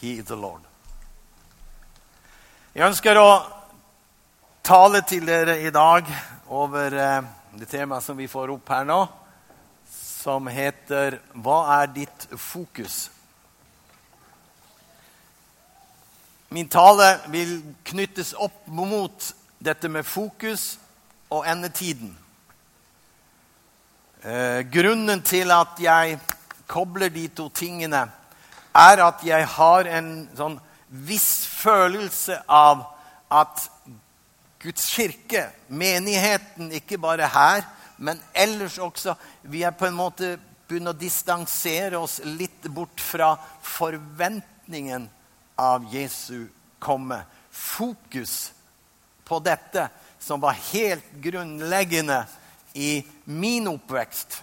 He is the Lord. Jeg ønsker å tale til dere i dag over eh, det temaet som vi får opp her nå, som heter 'Hva er ditt fokus?' Min tale vil knyttes opp mot dette med fokus og endetiden. Eh, grunnen til at jeg kobler de to tingene, er at jeg har en sånn viss følelse av at Guds kirke, menigheten, ikke bare her, men ellers også Vi er på en måte begynt å distansere oss litt bort fra forventningen av Jesu komme. Fokus på dette som var helt grunnleggende i min oppvekst,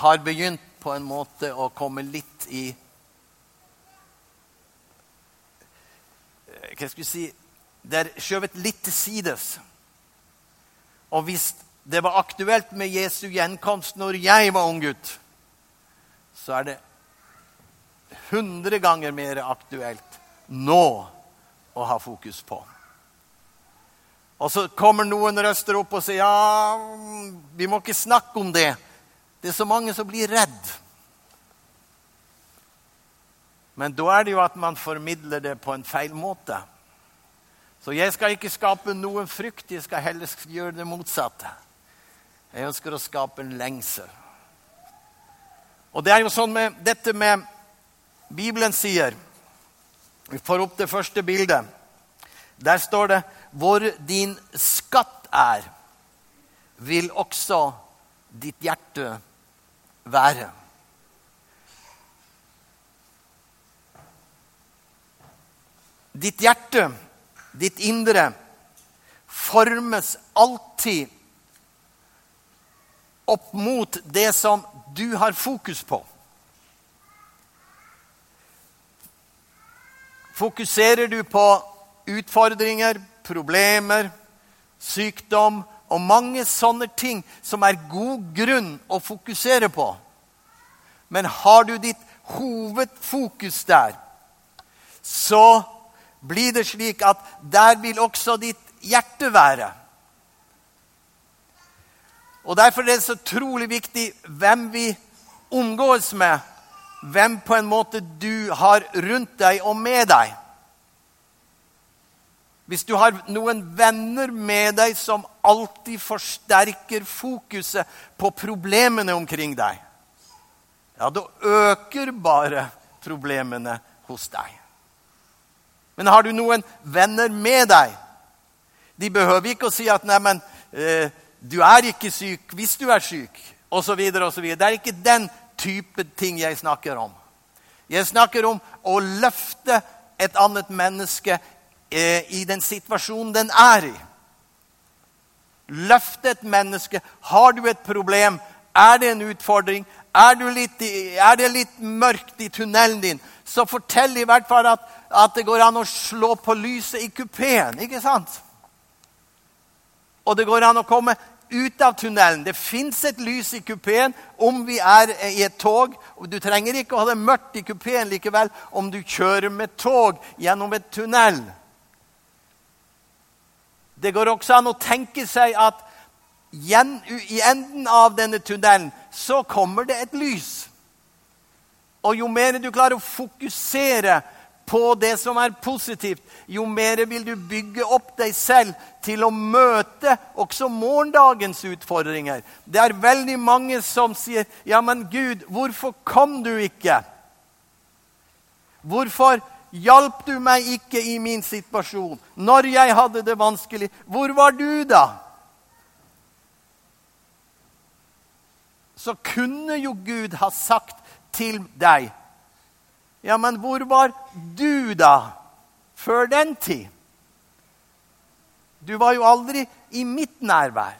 har begynt på en måte å komme litt i Hva skal vi si Det er skjøvet litt til sides. Og hvis det var aktuelt med Jesu gjenkomst når jeg var ung gutt, så er det hundre ganger mer aktuelt nå å ha fokus på. Og så kommer noen røster opp og sier ja, vi må ikke snakke om det. Det er så mange som blir redd. Men da er det jo at man formidler det på en feil måte. Så jeg skal ikke skape noen frykt, jeg skal heller gjøre det motsatte. Jeg ønsker å skape en lengsel. Og det er jo sånn med dette med Bibelen sier Vi får opp det første bildet. Der står det 'Hvor din skatt er, vil også ditt hjerte være'. Ditt hjerte, ditt indre, formes alltid opp mot det som du har fokus på. Fokuserer du på utfordringer, problemer, sykdom og mange sånne ting som er god grunn å fokusere på. Men har du ditt hovedfokus der, så blir det slik at der vil også ditt hjerte være. Og Derfor er det så utrolig viktig hvem vi omgås med hvem på en måte du har rundt deg og med deg. Hvis du har noen venner med deg som alltid forsterker fokuset på problemene omkring deg, ja, da øker bare problemene hos deg. Men har du noen venner med deg De behøver ikke å si at 'neimen, eh, du er ikke syk hvis du er syk', osv. Det er ikke den type ting jeg snakker om. Jeg snakker om å løfte et annet menneske i den situasjonen den er i. Løft et menneske. Har du et problem? Er det en utfordring? Er, litt, er det litt mørkt i tunnelen din? Så fortell i hvert fall at, at det går an å slå på lyset i kupeen. Ikke sant? Og det går an å komme ut av tunnelen. Det fins et lys i kupeen om vi er i et tog. Du trenger ikke å ha det mørkt i kupeen likevel om du kjører med tog gjennom et tunnel. Det går også an å tenke seg at i enden av denne tunnelen så kommer det et lys. Og jo mer du klarer å fokusere på det som er positivt, jo mer vil du bygge opp deg selv til å møte også morgendagens utfordringer. Det er veldig mange som sier, 'Ja, men Gud, hvorfor kom du ikke?' 'Hvorfor hjalp du meg ikke i min situasjon når jeg hadde det vanskelig?' 'Hvor var du da?' Så kunne jo Gud ha sagt til deg ja, men hvor var du da før den tid? Du var jo aldri i mitt nærvær.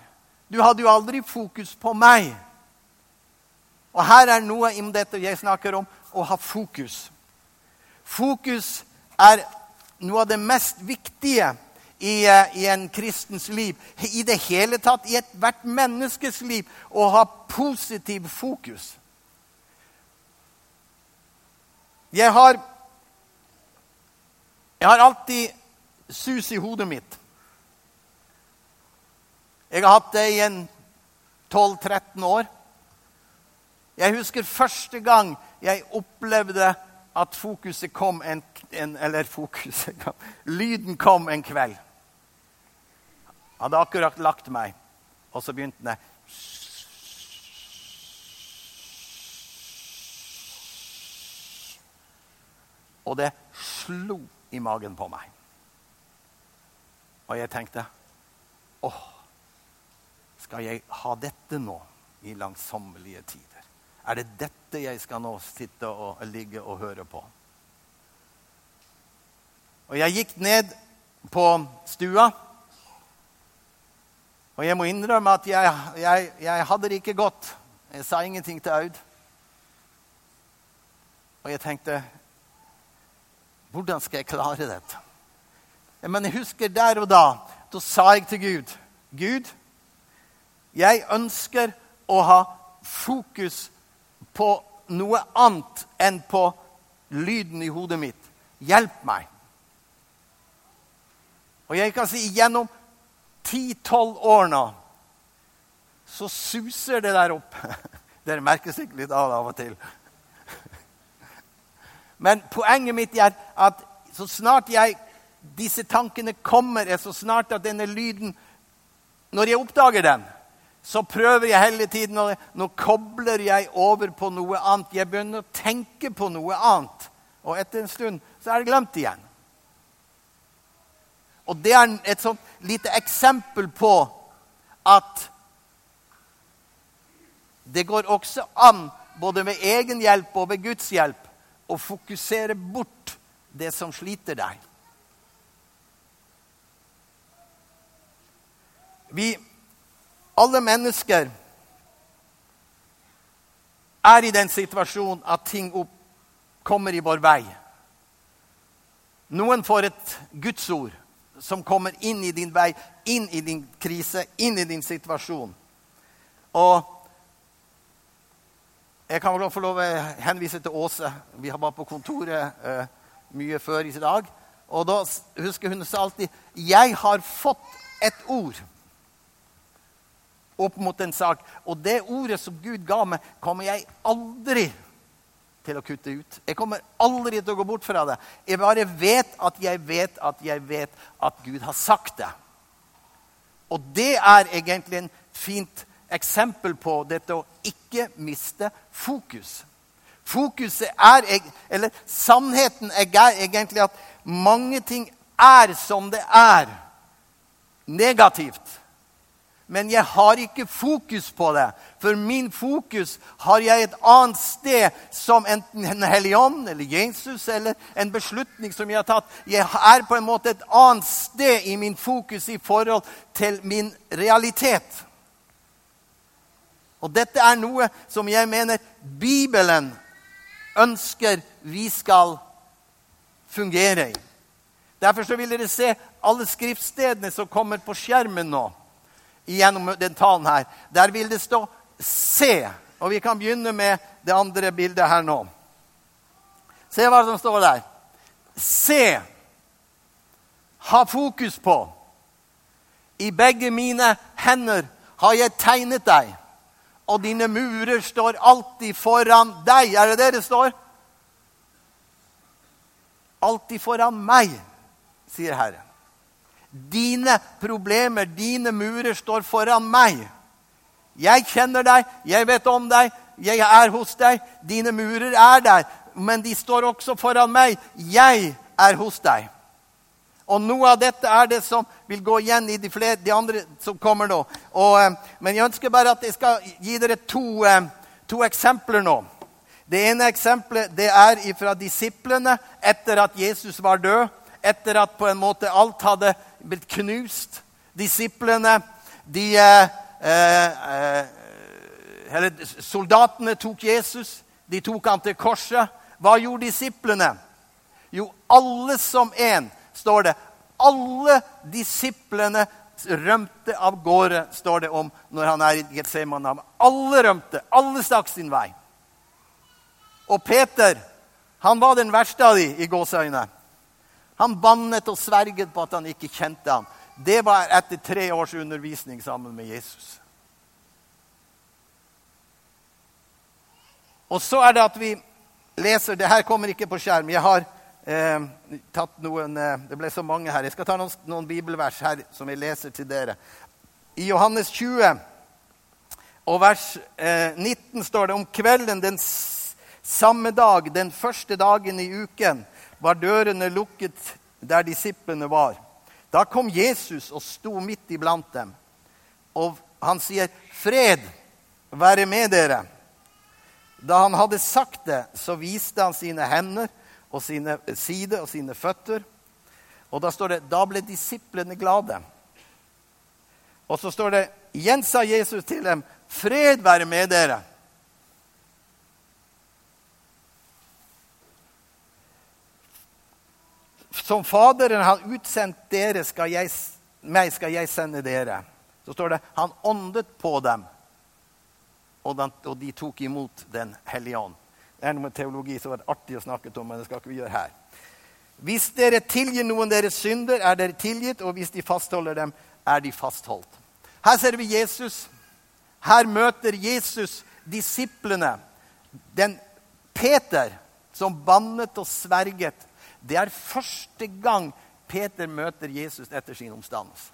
Du hadde jo aldri fokus på meg. Og her er noe om dette jeg snakker om å ha fokus. Fokus er noe av det mest viktige i, eh, i en kristens liv. I det hele tatt i ethvert menneskes liv. Å ha positiv fokus. Jeg har Jeg har alltid sus i hodet mitt. Jeg har hatt det i en 12-13 år. Jeg husker første gang jeg opplevde at fokuset kom en, en Eller fokuset kom, Lyden kom en kveld. Jeg hadde akkurat lagt meg, og så begynte den Og det slo i magen på meg. Og jeg tenkte åh, skal jeg ha dette nå i langsommelige tider? Er det dette jeg skal nå sitte og ligge og høre på? Og jeg gikk ned på stua. Og jeg må innrømme at jeg, jeg, jeg hadde det ikke godt. Jeg sa ingenting til Aud. Og jeg tenkte Hvordan skal jeg klare dette? Men jeg husker der og da da sa jeg til Gud Gud, jeg ønsker å ha fokus på noe annet enn på lyden i hodet mitt. Hjelp meg. Og jeg kan si gjennom ti-tolv år nå så suser det der opp. Dere merker sikkert litt av det av og til. Men poenget mitt er at så snart jeg, disse tankene kommer, er så snart at denne lyden Når jeg oppdager den, så prøver jeg hele tiden og Nå kobler jeg over på noe annet. Jeg begynner å tenke på noe annet. Og etter en stund så er det glemt igjen. Og det er et sånt lite eksempel på at det går også an, både med egen hjelp og ved Guds hjelp, å fokusere bort det som sliter deg. Vi, alle mennesker, er i den situasjonen at ting opp, kommer i vår vei. Noen får et gudsord som kommer inn i din vei, inn i din krise, inn i din situasjon. Og jeg kan vel få lov å henvise til Åse. Vi har vært på kontoret uh, mye før i dag. Og da husker hun sa alltid 'Jeg har fått et ord' opp mot en sak. Og det ordet som Gud ga meg, kommer jeg aldri til å kutte ut. Jeg kommer aldri til å gå bort fra det. Jeg bare vet at jeg vet at jeg vet at Gud har sagt det. Og det er egentlig en fint eksempel på dette å ikke miste fokus. Fokuset er Eller sannheten er egentlig at mange ting er som det er. Negativt. Men jeg har ikke fokus på det. For min fokus har jeg et annet sted, som enten en hellig ånd eller Jesus eller en beslutning som jeg har tatt. Jeg er på en måte et annet sted i min fokus i forhold til min realitet. Og dette er noe som jeg mener Bibelen ønsker vi skal fungere i. Derfor vil dere se alle skriftstedene som kommer på skjermen nå gjennom den talen her. Der vil det stå 'se'. Og vi kan begynne med det andre bildet her nå. Se hva som står der. Se. Ha fokus på. I begge mine hender har jeg tegnet deg, og dine murer står alltid foran deg. Er det det det står? Alltid foran meg, sier Herren. Dine problemer, dine murer, står foran meg. Jeg kjenner deg, jeg vet om deg, jeg er hos deg. Dine murer er der, men de står også foran meg. Jeg er hos deg. Og noe av dette er det som vil gå igjen i de, flere, de andre som kommer nå. Og, eh, men jeg ønsker bare at jeg skal gi dere to, eh, to eksempler nå. Det ene eksempelet det er fra disiplene etter at Jesus var død. Etter at på en måte alt hadde blitt knust. Disiplene, de eh, eh, eller Soldatene tok Jesus. De tok han til korset. Hva gjorde disiplene? Jo, alle som én, står det. Alle disiplene rømte av gårde, står det om når han er i Getsemane. Alle rømte. Alle stakk sin vei. Og Peter, Han var den verste av de i gåseøyne. Han bannet og sverget på at han ikke kjente ham. Det var etter tre års undervisning sammen med Jesus. Og så er det at vi leser Det her kommer ikke på skjerm. Jeg har eh, tatt noen eh, Det ble så mange her. Jeg skal ta noen, noen, bibelvers her som jeg leser til dere. I Johannes 20 og vers eh, 19 står det om kvelden den samme dag, den første dagen i uken, var dørene lukket der disiplene var. Da kom Jesus og sto midt iblant dem. Og han sier, 'Fred være med dere.' Da han hadde sagt det, så viste han sine hender og sine side og sine føtter. Og da står det da ble disiplene glade. Og så står det igjen sa Jesus til dem, 'Fred være med dere'. Som Faderen har utsendt dere, skal jeg, meg skal jeg sende dere. Så står det han åndet på dem og, den, og de tok imot Den hellige ånd. Det er noe med teologi som er artig å snakke om, men det skal ikke vi gjøre her. Hvis dere tilgir noen deres synder, er dere tilgitt, og hvis de fastholder dem, er de fastholdt. Her ser vi Jesus. Her møter Jesus disiplene. Den Peter som bannet og sverget. Det er første gang Peter møter Jesus etter sin omstandelse.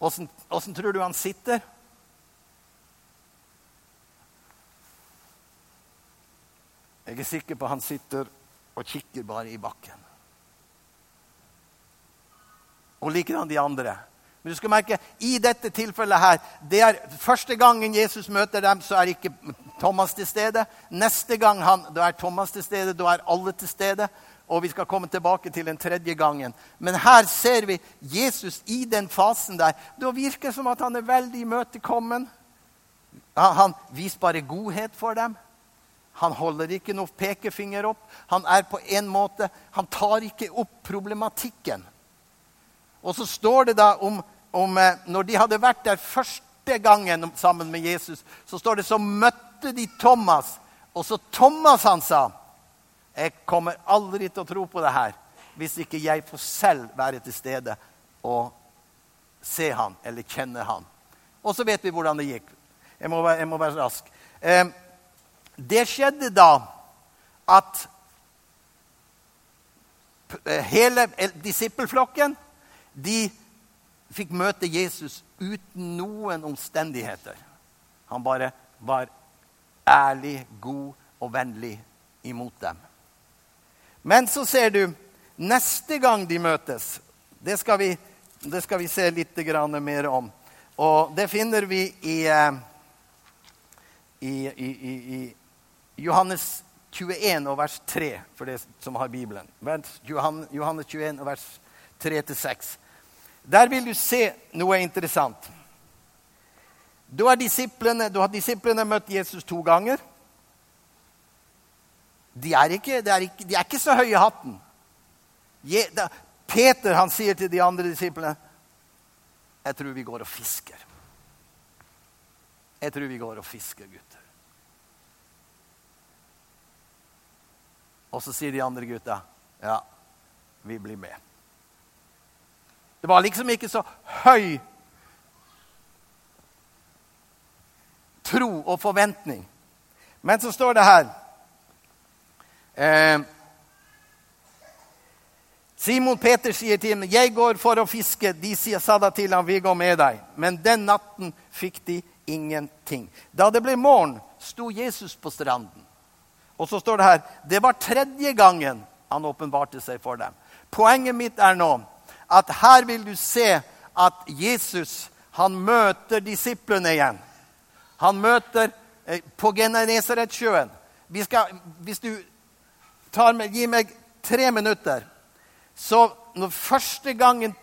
Åssen tror du han sitter? Jeg er sikker på han sitter og kikker bare i bakken. Og likedan de andre. Men du skal merke, i dette tilfellet her, det er Første gangen Jesus møter dem, så er ikke Thomas til stede. Neste gang han, da er Thomas til stede, da er alle til stede. Og vi skal komme tilbake til den tredje gangen. Men her ser vi Jesus i den fasen der. Da virker det som at han er veldig imøtekommen. Han viser bare godhet for dem. Han holder ikke noe pekefinger opp. Han er på en måte, han tar ikke opp problematikken. Og så står det da om, om eh, Når de hadde vært der første gangen sammen med Jesus, så står det så møtte de Thomas. Og så Thomas han sa, 'Jeg kommer aldri til å tro på det her hvis ikke jeg får selv være til stede og se han eller kjenne han.' Og så vet vi hvordan det gikk. Jeg må være, jeg må være rask. Eh, det skjedde da at hele disippelflokken de fikk møte Jesus uten noen omstendigheter. Han bare var ærlig, god og vennlig imot dem. Men så ser du neste gang de møtes Det skal vi, det skal vi se litt mer om. Og det finner vi i, eh, i, i, i Johannes 21 og vers 3, for det som har Bibelen. Johannes 21 og vers 3-6. Der vil du se noe interessant. Da har disiplene, da møtt Jesus to ganger. De er ikke, de er ikke, de er ikke så høye i hatten. Peter han sier til de andre disiplene Jeg tror vi går og fisker. Jeg tror vi går og fisker, gutter. Og så sier de andre gutta ja, vi blir med. Det var liksom ikke så høy tro og forventning. Men så står det her eh, Simon Peter sier til ham, 'Jeg går for å fiske.' De sa da til ham, 'Vi går med deg.' Men den natten fikk de ingenting. Da det ble morgen, sto Jesus på stranden. Og så står det her det var tredje gangen han åpenbarte seg for dem. Poenget mitt er nå at her vil du se at Jesus han møter disiplene igjen. Han møter eh, på Genesaretsjøen. Hvis du med, gir meg tre minutter Så når første gangen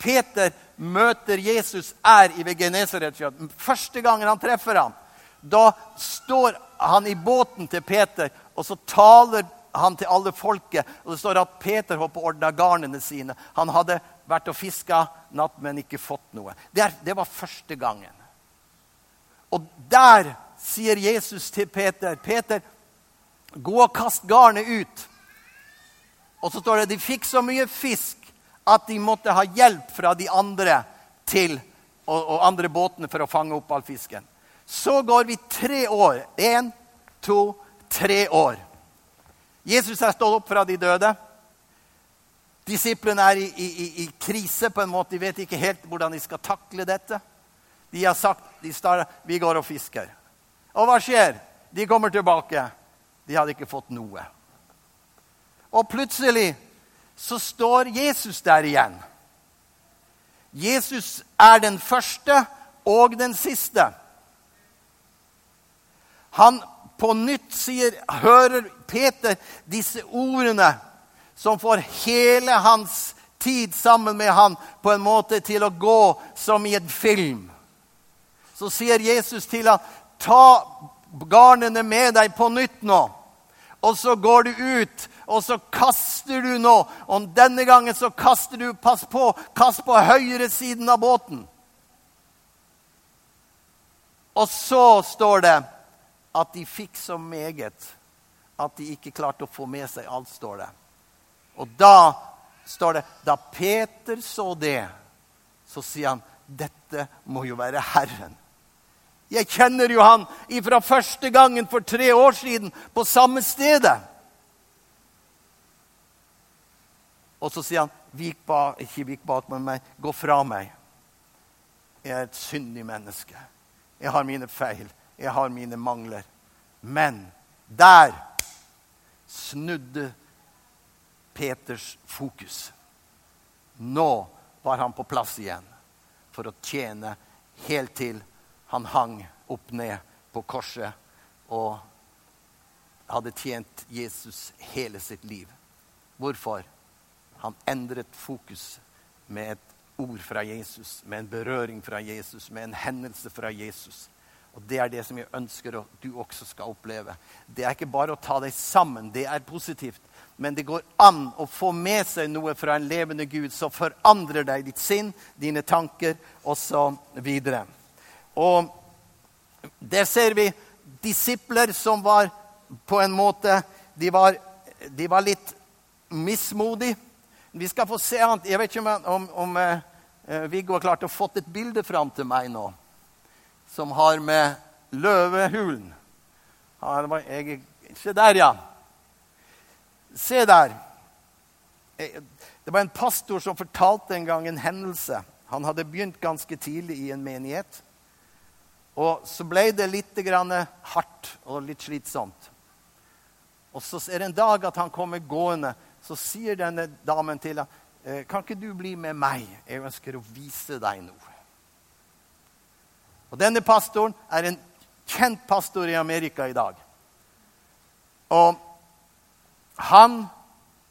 Peter møter Jesus, er i Genesaretsjøen Første gangen han treffer ham, da står han i båten til Peter, og så taler han til alle folket. Og det står at Peter holdt på å ordne garnene sine. Han hadde vært og fiska natt, men ikke fått noe. Det, er, det var første gangen. Og der sier Jesus til Peter, 'Peter, Gå og kast garnet ut. Og så står det de fikk så mye fisk at de måtte ha hjelp fra de andre til, og, og andre båtene for å fange opp all fisken. Så går vi tre år. Én, to, tre år. Jesus er stått opp fra de døde. Disiplene er i, i, i, krise. på en måte. De vet ikke helt hvordan de skal takle dette. De har sagt de starter, vi går og fisker. Og hva skjer? De kommer tilbake. De hadde ikke fått noe. Og plutselig så står Jesus der igjen. Jesus er den første og den siste. Han på nytt sier, hører Peter disse ordene som får hele hans tid sammen med han på en måte til å gå som i en film. Så sier Jesus til ham, ta garnene med deg på nytt nå. Og så går du ut, og så kaster du nå. Og denne gangen så kaster du Pass på, kast på høyre siden av båten. Og så står det at de fikk så meget at de ikke klarte å få med seg alt, står det. Og da står det Da Peter så det, så sier han dette må jo være Herren. Jeg kjenner jo han fra første gangen for tre år siden på samme stedet. Og så sier han, vik bak, ikke vik bak med meg, gå fra meg. Jeg er et syndig menneske. Jeg har mine feil. Jeg har mine mangler. Men der snudde Peters fokus. Nå var han på plass igjen for å tjene helt til han hang opp ned på korset og hadde tjent Jesus hele sitt liv. Hvorfor? Han endret fokus med et ord fra Jesus, med en berøring fra Jesus, med en hendelse fra Jesus. Og Det er det som jeg ønsker at du også skal oppleve. Det er ikke bare å ta deg sammen. Det er positivt. Men det går an å få med seg noe fra en levende Gud som forandrer deg, ditt sinn, dine tanker osv. Og der ser vi disipler som var på en måte De var, de var litt mismodige. Vi skal få se annet. Jeg vet ikke om, om, om uh, Viggo har klart å få et bilde fram til meg nå som har med løvehulen Jeg Se der, ja. Se der. Eh, det var en pastor som fortalte en gang en hendelse. Han hadde begynt ganske tidlig i en menighet. Og så ble det litt hardt og litt slitsomt. Og så er det en dag at han kommer gående, så sier denne damen til ham «Eh, kan ikke du bli med meg? Jeg ønsker å vise deg noe. Og Denne pastoren er en kjent pastor i Amerika i dag. Og han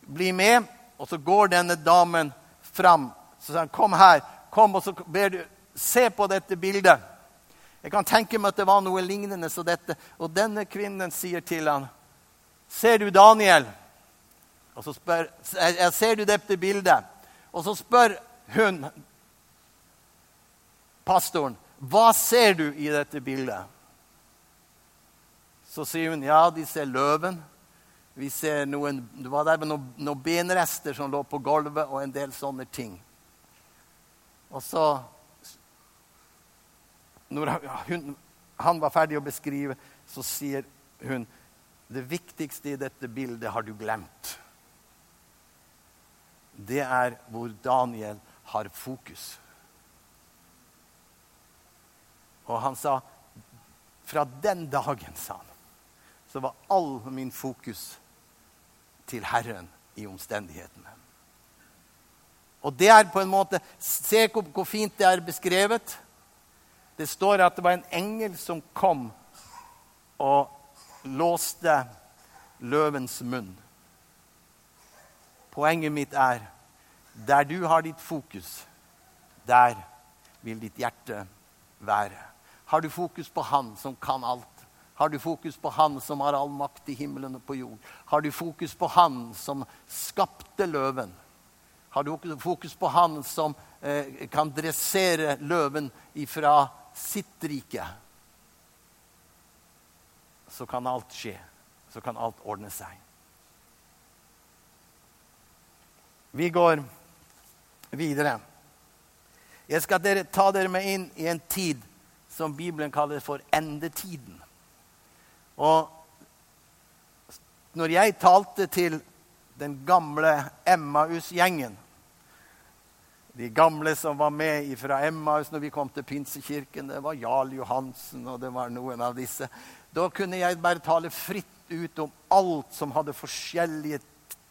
blir med, og så går denne damen fram. Så sier han, 'Kom her. Kom, og så ber du Se på dette bildet.' Jeg kan tenke meg at det var noe lignende som dette. Og denne kvinnen sier til han, 'Ser du Daniel?' Og så spør, 'Ser du dette bildet?' Og så spør hun pastoren, 'Hva ser du i dette bildet?' Så sier hun, 'Ja, de ser løven.' Vi ser noen, Det var der noen, noen benrester som lå på gulvet, og en del sånne ting. Og så når hun, han var ferdig å beskrive, så sier hun det viktigste i dette bildet har du glemt. Det er hvor Daniel har fokus. Og han sa fra den dagen, sa han, så var all min fokus til Herren i omstendighetene. Og det er på en måte Se hvor fint det er beskrevet. Det står at det var en engel som kom og låste løvens munn. Poenget mitt er der du har ditt fokus, der vil ditt hjerte være. Har du fokus på Han som kan alt? Har du fokus på Han som har all makt i himmelen og på jord? Har du fokus på Han som skapte løven? Har du fokus på Han som eh, kan dressere løven ifra sitt rike, så kan alt skje. så kan alt ordne seg. Vi går videre. Jeg skal dere, ta dere med inn i en tid som Bibelen kaller for endetiden. Og når jeg talte til den gamle Emmaus-gjengen De gamle som var med fra Emmaus når vi kom til Pinsekirken, det var Jarl Johansen og det var noen av disse. Da kunne jeg bare tale fritt ut om alt som hadde forskjellige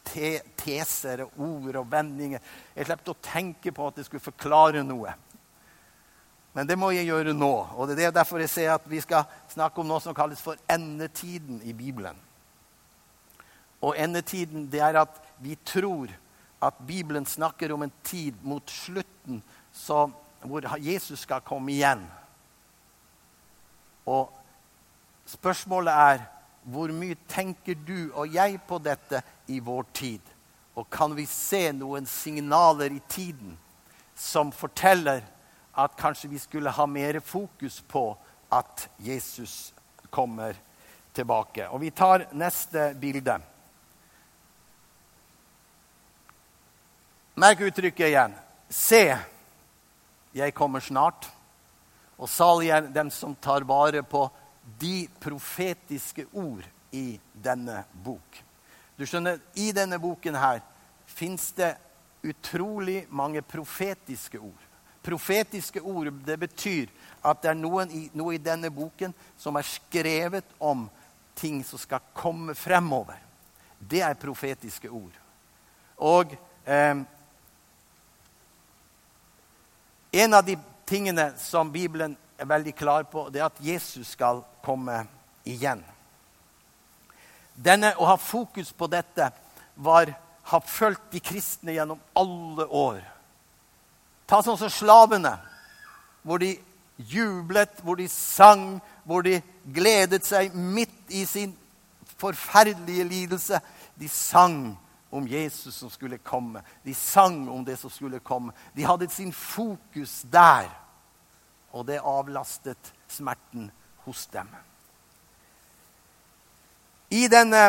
te teser og ord og vendinger. Jeg slapp å tenke på at jeg skulle forklare noe. Men det må jeg gjøre nå. Og det er derfor jeg ser at vi skal snakke om noe som kalles for endetiden i Bibelen. Og endetiden, det er at vi tror at Bibelen snakker om en tid mot slutten så, hvor Jesus skal komme igjen. Og spørsmålet er hvor mye tenker du og jeg på dette i vår tid? Og kan vi se noen signaler i tiden som forteller at kanskje vi skulle ha mer fokus på at Jesus kommer tilbake? Og vi tar neste bilde. Merk uttrykket igjen. Se, jeg kommer snart. Og salig er dem som tar vare på de profetiske ord i denne bok. Du skjønner, I denne boken her fins det utrolig mange profetiske ord. Profetiske ord det betyr at det er i, noe i denne boken som er skrevet om ting som skal komme fremover. Det er profetiske ord. Og eh, en av de tingene som Bibelen er veldig klar på, det er at Jesus skal komme igjen. Denne, Å ha fokus på dette var, har fulgt de kristne gjennom alle år. Ta sånn som slavene, hvor de jublet, hvor de sang, hvor de gledet seg midt i sin forferdelige lidelse. De sang om Jesus som skulle komme. De sang om det som skulle komme. De hadde sin fokus der og det avlastet smerten hos dem. I denne,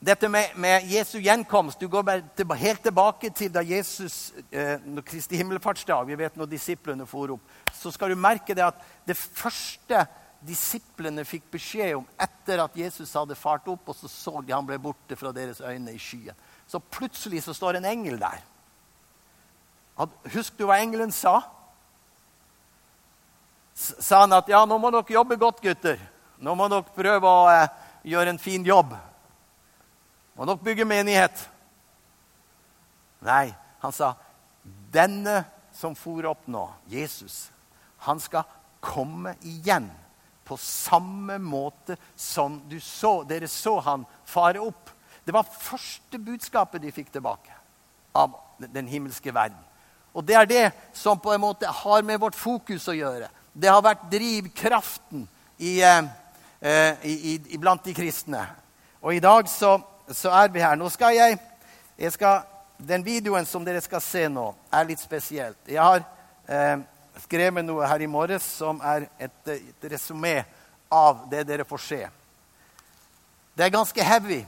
dette med, med, Jesu gjenkomst Du går bare helt tilbake til da Jesus eh, når Kristi himmelfartsdag Vi vet når disiplene for opp. Så skal du merke det at det første disiplene fikk beskjed om etter at Jesus hadde fart opp, og så så de han ble borte fra deres øyne i skyen. Så plutselig så står en engel der. Husk du hva engelen sa? sa han at ja, nå må dere jobbe godt, gutter. Nå må dere prøve å eh, gjøre en fin jobb. Må dere bygge menighet. Nei, han sa denne som for opp nå, Jesus, han skal komme igjen på samme måte som så, dere så han fare opp. Det var første budskapet de fikk tilbake av den himmelske verden. Og det er det som på en måte har med vårt fokus å gjøre. Det har vært drivkraften i, eh, eh, i, i, blant de kristne. Og i dag så, så, er vi her. Nå skal jeg, jeg skal, Den videoen som dere skal se nå, er litt spesielt. Jeg har eh, skrevet noe her i morges som er et, et resumé av det dere får se. Det er ganske heavy.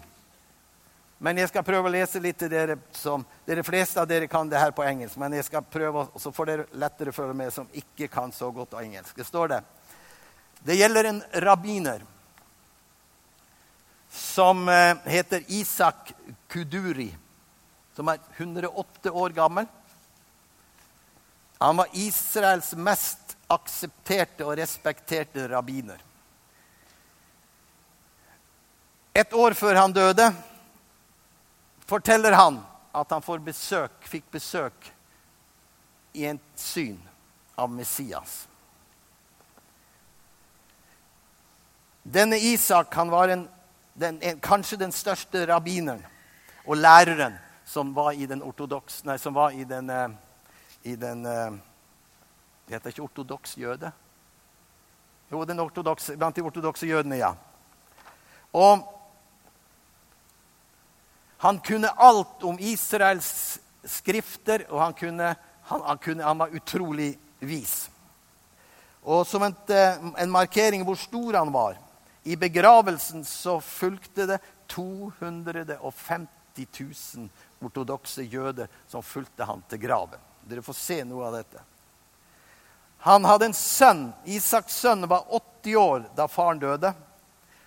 Men jeg skal prøve å lese litt til dere som Dere fleste av dere kan det her på engelsk, men jeg skal prøve, så får dere lettere følge med som ikke kan så godt av engelsk. Det står det. Det gjelder en rabbiner som eh, heter Isak Kuduri, som er 108 år gammel. Han var Israels mest aksepterte og respekterte rabbiner. Et år før han døde forteller han at han besøk, fikk besøk i en syn av Messias. Denne Isak han var en, den, en, kanskje den største rabbineren og læreren som var i den som var i den, eh, i den eh, Det heter ikke ortodoks jøde? Jo, den ortodoks, blant de ortodokse jødene, ja. Og han kunne alt om Israels skrifter, og han, kunne, han, han, kunne, han var utrolig vis. Og som en, eh, en markering hvor stor han var I begravelsen så fulgte det 250 000 ortodokse jøder som fulgte han til graven. Dere får se noe av dette. Han hadde en sønn. Isaks sønn var 80 år da faren døde.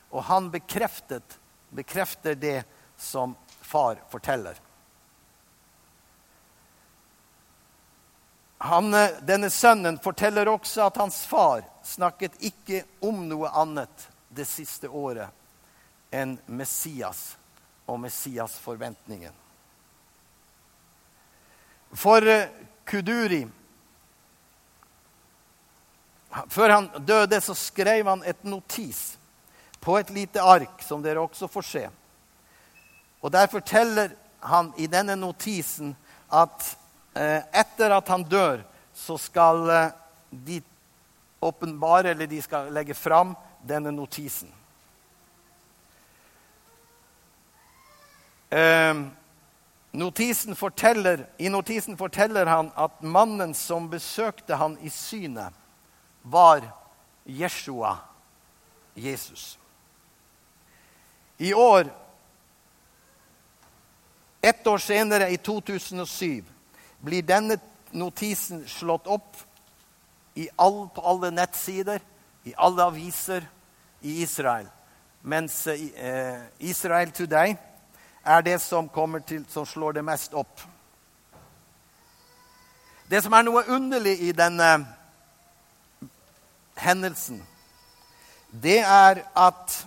Og han bekreftet, bekrefter det som far forteller. Han, eh, denne sønnen forteller også at hans far snakket ikke om noe annet det siste året enn Messias og Messias-forventningen. For eh, Kuduri Før han døde, så skrev han et notis på et lite ark, som dere også får se. Og Der forteller han i denne notisen at Eh, etter at han dør, så skal eh, de åpenbare, eller de skal legge fram denne notisen. Eh, notisen forteller, I notisen forteller han at mannen som besøkte han i synet, var Jeshua, Jesus. I år, ett år senere, i 2007, blir denne notisen slått opp all, på alle nettsider, i alle aviser i Israel. Mens eh, Israel Today er det som, til, som slår det mest opp. Det som er noe underlig i denne hendelsen, det er at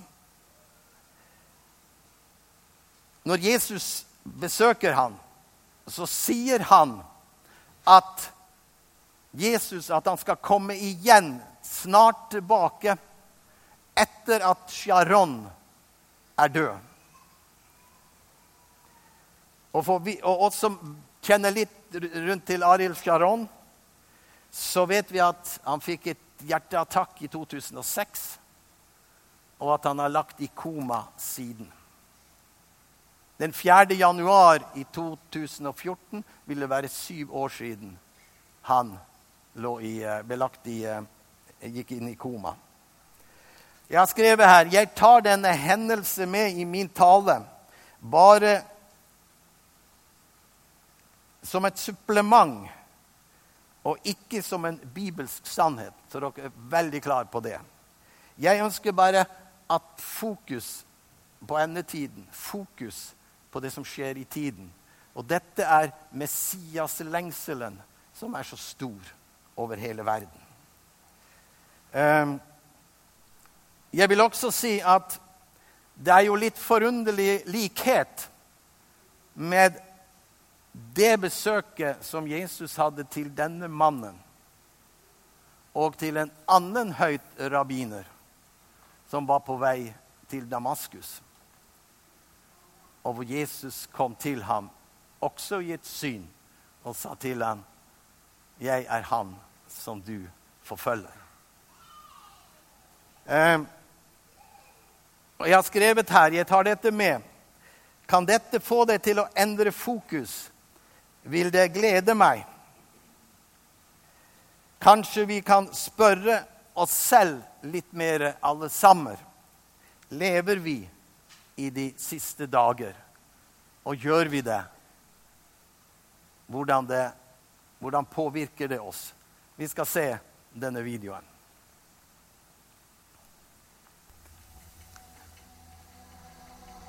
når Jesus besøker han, så sier han at Jesus at han skal komme igjen snart tilbake etter at Sharon er død. Og for vi og oss som kjenner litt rundt til Arild Sharon, så vet vi at han fikk et hjerteattakk i 2006, og at han har lagt i koma siden. Den 4. januar i 2014 ville være syv år siden han i, eh, i, eh, gikk inn i koma. Jeg har skrevet her jeg tar denne hendelse med i min tale bare som et supplement og ikke som en bibelsk sannhet. Så dere er veldig klar på det. Jeg ønsker bare at fokus på endetiden, fokus på det som skjer i tiden. Og dette er Messias-lengselen som er så stor over hele verden. Ehm, jeg vil også si at det er jo litt forunderlig likhet med det besøket som Jesus hadde til denne mannen, og til en annen høyt rabbiner som var på vei til Damaskus og hvor Jesus kom til ham, også i et syn, og sa til ham, 'Jeg er han som du forfølger'. Eh, og Jeg har skrevet her, jeg tar dette med. Kan dette få deg til å endre fokus, vil det glede meg. Kanskje vi kan spørre oss selv litt mer, alle sammen. Lever vi i de siste dager. Og gjør vi det, hvordan, det, hvordan påvirker det oss? Vi skal se denne videoen.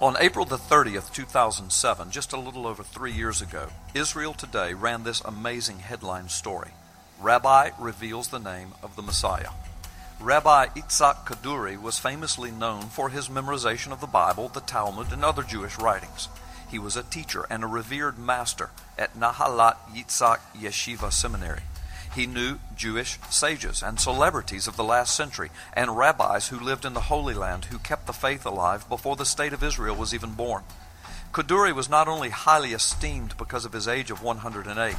On April the 30th, 2007, just a little over three years ago, Israel Today ran this amazing headline story Rabbi reveals the name of the Messiah. Rabbi Itzhak Kaduri was famously known for his memorization of the Bible, the Talmud, and other Jewish writings. He was a teacher and a revered master at Nahalat Yitzhak Yeshiva Seminary. He knew Jewish sages and celebrities of the last century and rabbis who lived in the Holy Land who kept the faith alive before the state of Israel was even born. Kaduri was not only highly esteemed because of his age of 108,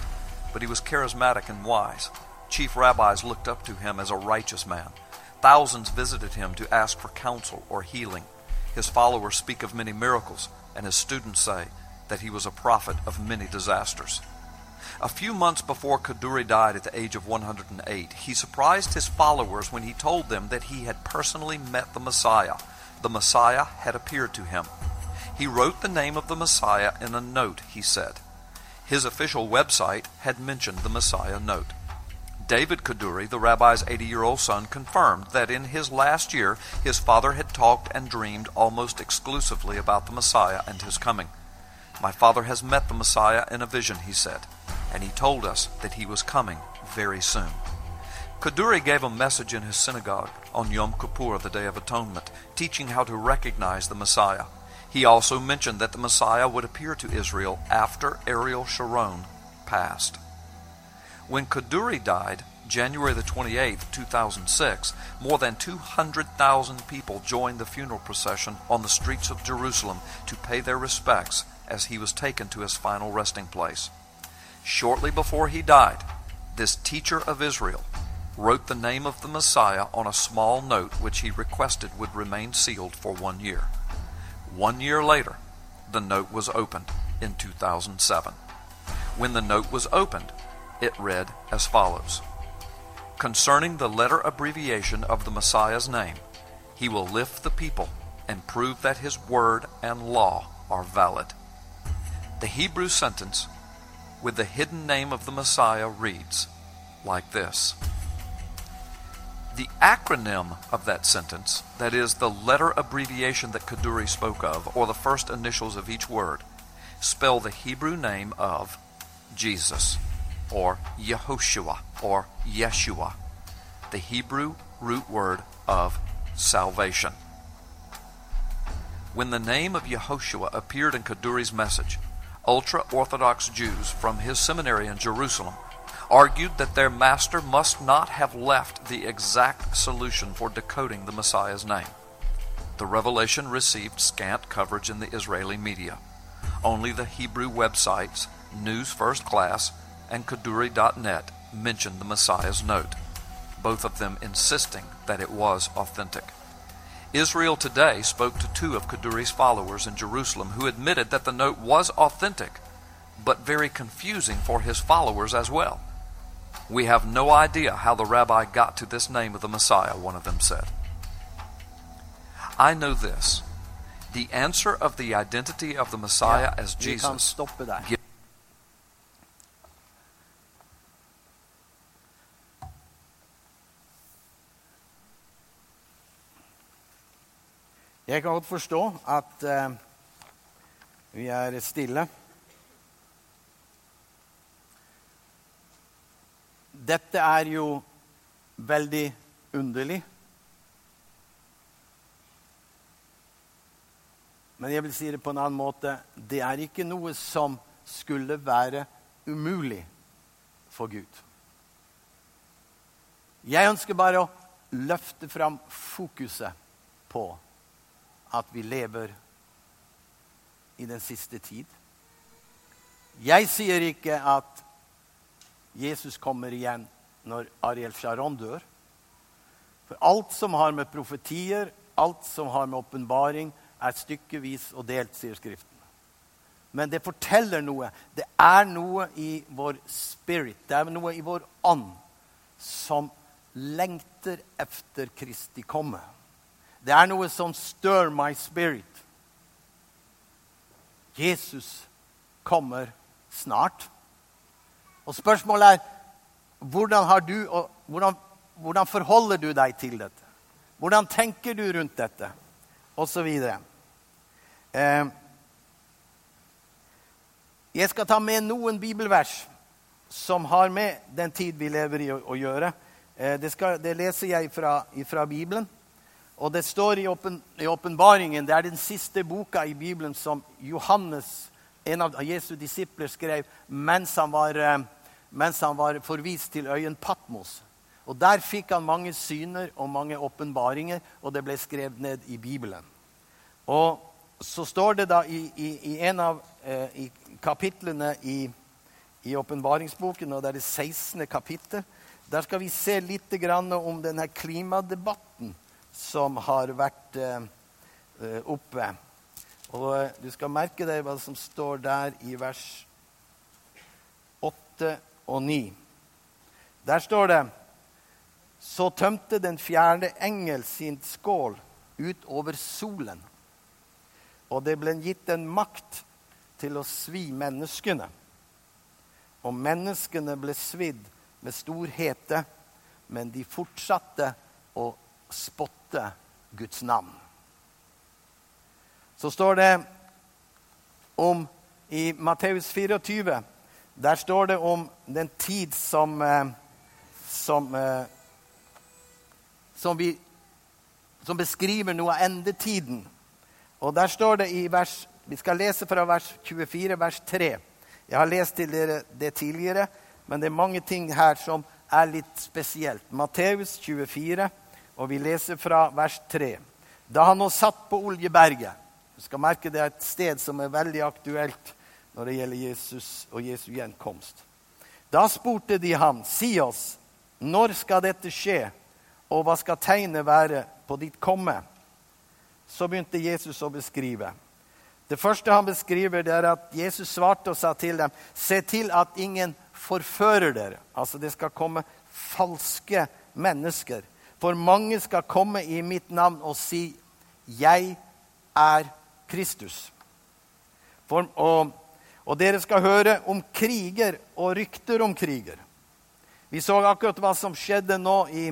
but he was charismatic and wise. Chief rabbis looked up to him as a righteous man. Thousands visited him to ask for counsel or healing. His followers speak of many miracles, and his students say that he was a prophet of many disasters. A few months before Kaduri died at the age of 108, he surprised his followers when he told them that he had personally met the Messiah the Messiah had appeared to him. He wrote the name of the Messiah in a note, he said. His official website had mentioned the Messiah note. David Kaduri, the rabbi's 80 year old son, confirmed that in his last year his father had talked and dreamed almost exclusively about the Messiah and his coming. My father has met the Messiah in a vision, he said, and he told us that he was coming very soon. Kaduri gave a message in his synagogue on Yom Kippur, the Day of Atonement, teaching how to recognize the Messiah. He also mentioned that the Messiah would appear to Israel after Ariel Sharon passed. When Kaduri died, January the 28th, 2006, more than 200,000 people joined the funeral procession on the streets of Jerusalem to pay their respects as he was taken to his final resting place. Shortly before he died, this teacher of Israel wrote the name of the Messiah on a small note which he requested would remain sealed for one year. One year later, the note was opened in 2007. When the note was opened, it read as follows Concerning the letter abbreviation of the Messiah's name, he will lift the people and prove that his word and law are valid. The Hebrew sentence with the hidden name of the Messiah reads like this The acronym of that sentence, that is, the letter abbreviation that Kaduri spoke of, or the first initials of each word, spell the Hebrew name of Jesus or Yehoshua or Yeshua, the Hebrew root word of salvation. When the name of Yehoshua appeared in Kaduri's message, ultra Orthodox Jews from his seminary in Jerusalem argued that their master must not have left the exact solution for decoding the Messiah's name. The revelation received scant coverage in the Israeli media. Only the Hebrew websites News First Class and Kaduri.net mentioned the Messiah's note, both of them insisting that it was authentic. Israel Today spoke to two of Kaduri's followers in Jerusalem who admitted that the note was authentic, but very confusing for his followers as well. We have no idea how the rabbi got to this name of the Messiah, one of them said. I know this. The answer of the identity of the Messiah as Jesus Jeg kan godt forstå at eh, vi er stille. Dette er jo veldig underlig. Men jeg vil si det på en annen måte. Det er ikke noe som skulle være umulig for Gud. Jeg ønsker bare å løfte fram fokuset på at vi lever i den siste tid. Jeg sier ikke at Jesus kommer igjen når Ariel Sharon dør. For alt som har med profetier, alt som har med åpenbaring, er stykkevis og delt, sier Skriften. Men det forteller noe. Det er noe i vår spirit, det er noe i vår ånd, som lengter efter Kristi komme. Det er noe som stør my spirit. Jesus kommer snart. Og spørsmålet er hvordan, du, hvordan, hvordan forholder du deg til dette? Hvordan tenker du rundt dette? Og så videre. Eh, jeg skal ta med noen bibelvers som har med den tid vi lever i, å, å gjøre. Eh, det, skal, det leser jeg fra, fra Bibelen. Og det står i åpen- åpenbaringen, det er den siste boka i Bibelen som Johannes, en av Jesu disipler, skrev mens han var, eh, mens han var forvist til øyen Patmos. Og Der fikk han mange syner og mange åpenbaringer, og det ble skrevet ned i Bibelen. Og så står det da i, i, i en av eh, i kapitlene i, åpenbaringsboken, og det er det 16. kapittel, der skal vi se litt om denne klimadebatten som har vært eh, oppe. Og eh, du skal merke deg hva som står der i vers 8 og 9. Der står det Så tømte den fjerde engel sin skål utover solen. Og det ble gitt en makt til å svi menneskene. Og menneskene ble svidd med stor hete, men de fortsatte å spotte Guds navn. Så står det om i Matteus 24 Der står det om den tid som, eh, som, eh, som, vi, som beskriver noe av endetiden. Og der står det i vers Vi skal lese fra vers 24, vers 3. Jeg har lest til dere det tidligere, men det er mange ting her som er litt spesielt. Matteus 24, og vi leser fra vers 3. Da han nå satt på Oljeberget Du skal merke det er et sted som er veldig aktuelt når det gjelder Jesus og Jesu gjenkomst. Da spurte de ham, si oss, når skal dette skje, og hva skal tegnet være på ditt komme? Så begynte Jesus å beskrive. Det første han beskriver, det er at Jesus svarte og sa til dem, se til at ingen forfører dere. Altså det skal komme falske mennesker. For mange skal komme i mitt navn og si, 'Jeg er Kristus'. For, og, og, dere skal høre om kriger og rykter om kriger. Vi så akkurat hva som skjedde nå i,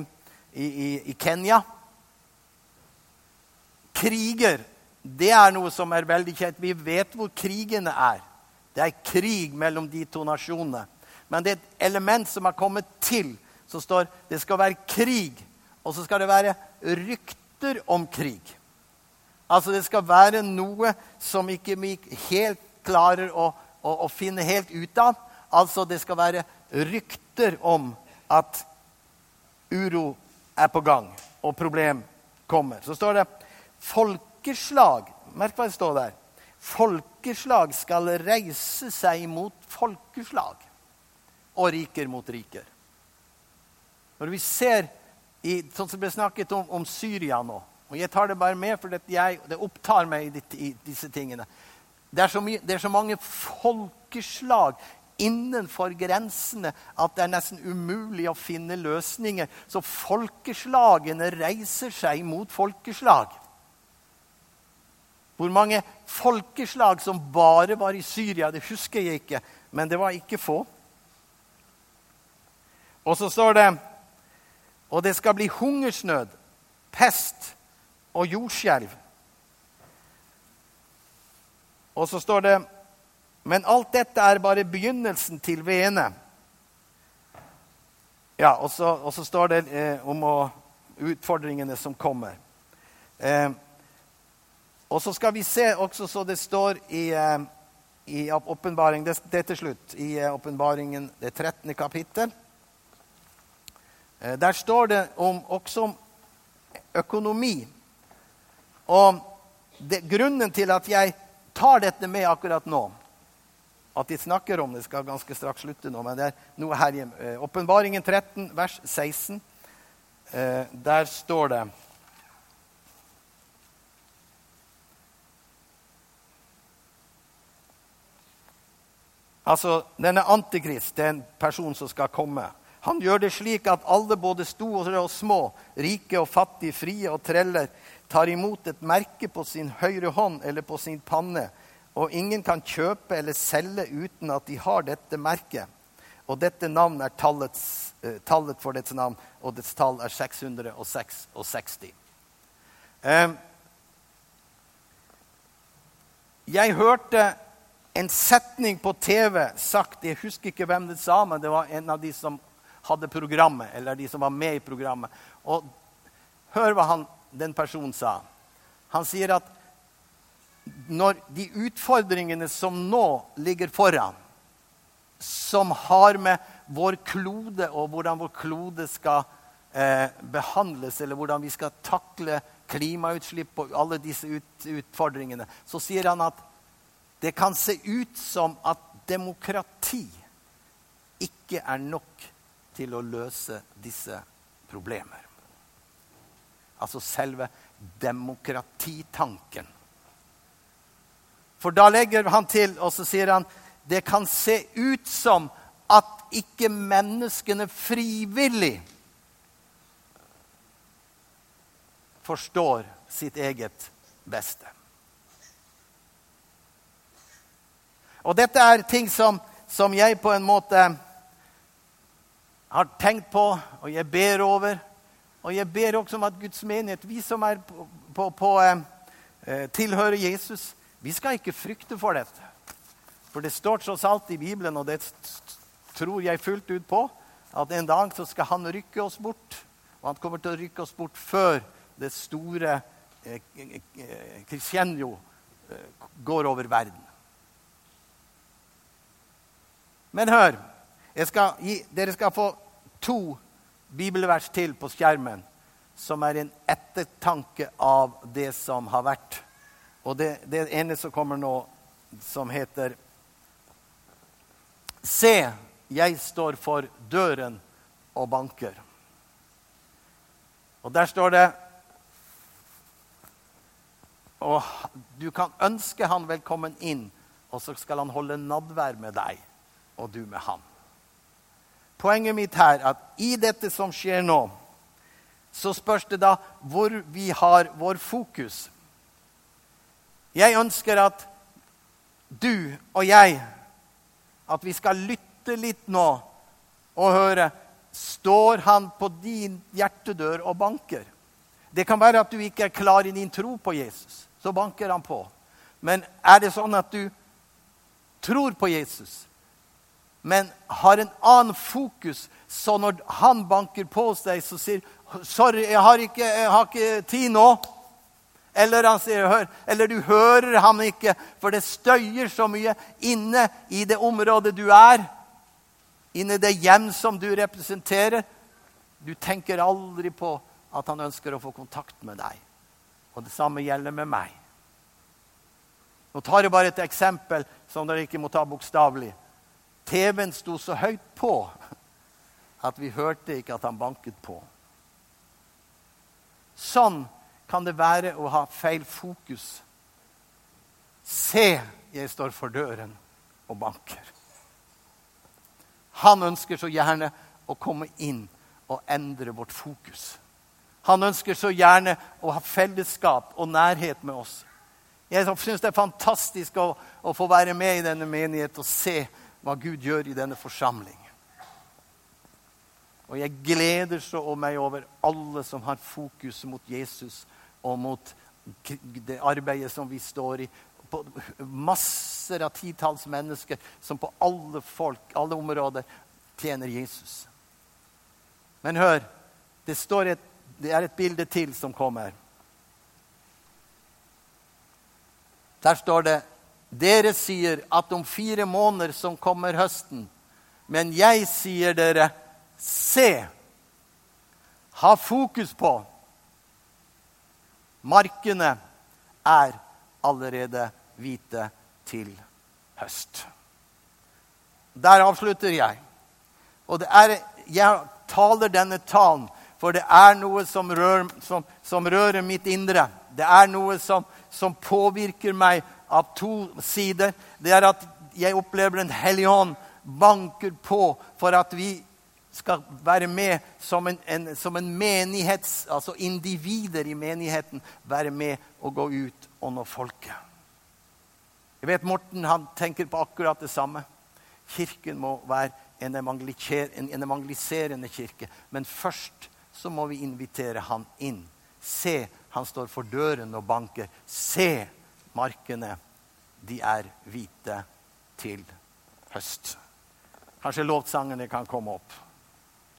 i, i Kenya. Kriger, det er noe som er veldig kjent. Vi vet hvor krigene er. Det er krig mellom de to nasjonene. Men det er et element som har kommet til, som står det skal være krig. Og så skal det være rykter om krig. Altså det skal være noe som ikke vi helt klarer å, å, å finne helt ut av. Altså det skal være rykter om at uro er på gang, og problem kommer. Så står det folkeslag. Merk hva det står der. Folkeslag skal reise seg mot folkeslag og riker mot riker. Når vi ser i, sånn som ble snakket om, om Syria nå og Jeg tar det bare med, for det, jeg, det opptar meg i, i, disse tingene. Det er, mye, det er, så mange folkeslag innenfor grensene at det er nesten umulig å finne løsninger. Så folkeslagene reiser seg mot folkeslag. Hvor mange folkeslag som bare var i Syria, det husker jeg ikke, men det var ikke få. Og så står det Og det skal bli hungersnød, pest og jordskjelv. Og så står det Men alt dette er bare begynnelsen til veene. Ja, og så, og så står det eh, om å, utfordringene som kommer. Eh, og så skal vi se også så det står i, eh, i åpenbaring, det, det til slutt, i eh, åpenbaringen, det 13. kapittel. Eh, der står det om, også om økonomi. Og det, grunnen til at jeg tar dette med akkurat nå, at de snakker om det, skal ganske straks slutte nå, men det er noe her hjemme. Eh, åpenbaringen 13, vers 16. Eh, der står det Altså, denne antikrist det er en person som skal komme. Han gjør det slik at alle, både store og små, rike og fattige, frie og treller, tar imot et merke på sin høyre hånd eller på sin panne. Og ingen kan kjøpe eller selge uten at de har dette merket. Og dette navnet er tallets, eh, tallet for dets navn, og dets tall er 666. Eh, jeg hørte en setning på TV sagt Jeg husker ikke hvem det sa, men det var en av de som hadde programmet, eller de som var med i programmet. Og hør hva han, den personen sa. Han sier at når de utfordringene som nå ligger foran, som har med vår klode og hvordan vår klode skal eh, behandles, eller hvordan vi skal takle klimautslipp og alle disse ut, utfordringene, så sier han at det kan se ut som at demokrati ikke er nok til å løse disse problemer. Altså selve demokratitanken. For da legger han til, og så sier han det kan se ut som at ikke menneskene frivillig forstår sitt eget beste. Og dette er ting som, som jeg på en måte har tenkt på, og jeg ber over. Og jeg ber også om at Guds menighet, vi som er på, på, på eh, eh tilhører Jesus, vi skal ikke frykte for dette. For det står tross alt i Bibelen, og det tror jeg fullt ut på, at en dag så skal han rykke oss bort. Og han kommer til å rykke oss bort før det store crescendo eh, eh, går over verden. Men hør skal gi, Dere skal få to bibelvers til på skjermen som er en ettertanke av det som har vært. Og det, det ene som kommer nå, som heter Se, jeg står for døren og banker. Og der står det Og du kan ønske han velkommen inn, og så skal han holde nadvær med deg, og du med han. Poenget mitt her er at i dette som skjer nå, så spørs det da hvor vi har vår fokus. Jeg ønsker at du og jeg at vi skal lytte litt nå og høre Står han på din hjertedør og banker? Det kan være at du ikke er klar i din tro på Jesus. Så banker han på. Men er det sånn at du tror på Jesus, men har en annen fokus, så når han banker på hos deg, så sier 'Sorry, jeg har ikke, jeg har ikke tid nå.' Eller, han sier, hør, eller du hører ham ikke, for det støyer så mye inne i det området du er. Inne i det hjem som du representerer. Du tenker aldri på at han ønsker å få kontakt med deg. Og det samme gjelder med meg. Nå tar jeg bare et eksempel som dere ikke må ta bokstavelig. TV-en sto så høyt på at vi hørte ikke at han banket på. Sånn kan det være å ha feil fokus. Se, jeg står for døren og banker. Han ønsker så gjerne å komme inn og endre vårt fokus. Han ønsker så gjerne å ha fellesskap og nærhet med oss. Jeg syns det er fantastisk å, å, få være med i denne menigheten og se hva Gud gjør i denne forsamling. Og jeg gleder så meg over alle som har fokus mot Jesus og mot det arbeidet som vi står i. På masser av titalls mennesker som på alle folk, alle områder tjener Jesus. Men hør, det, et, det er et bilde til som kommer. Der står det dere sier at om fire måneder som kommer høsten. Men jeg sier dere, se, ha fokus på Markene er allerede hvite til høst. Der avslutter jeg. Og er, jeg taler denne talen, for det er noe som rører, som, som rører mitt indre. Det er noe som, som, påvirker meg av to sider. Det er at jeg opplever Den hellige ånd banker på for at vi skal være med som en, en, som en menighets... Altså individer i menigheten. Være med og gå ut og nå folket. Jeg vet Morten han tenker på akkurat det samme. Kirken må være en, en evangeliserende kirke. Men først så må vi invitere han inn. Se, han står for døren og banker. Se, markene, de er hvite til høst. Kanskje lovsangene kan komme opp.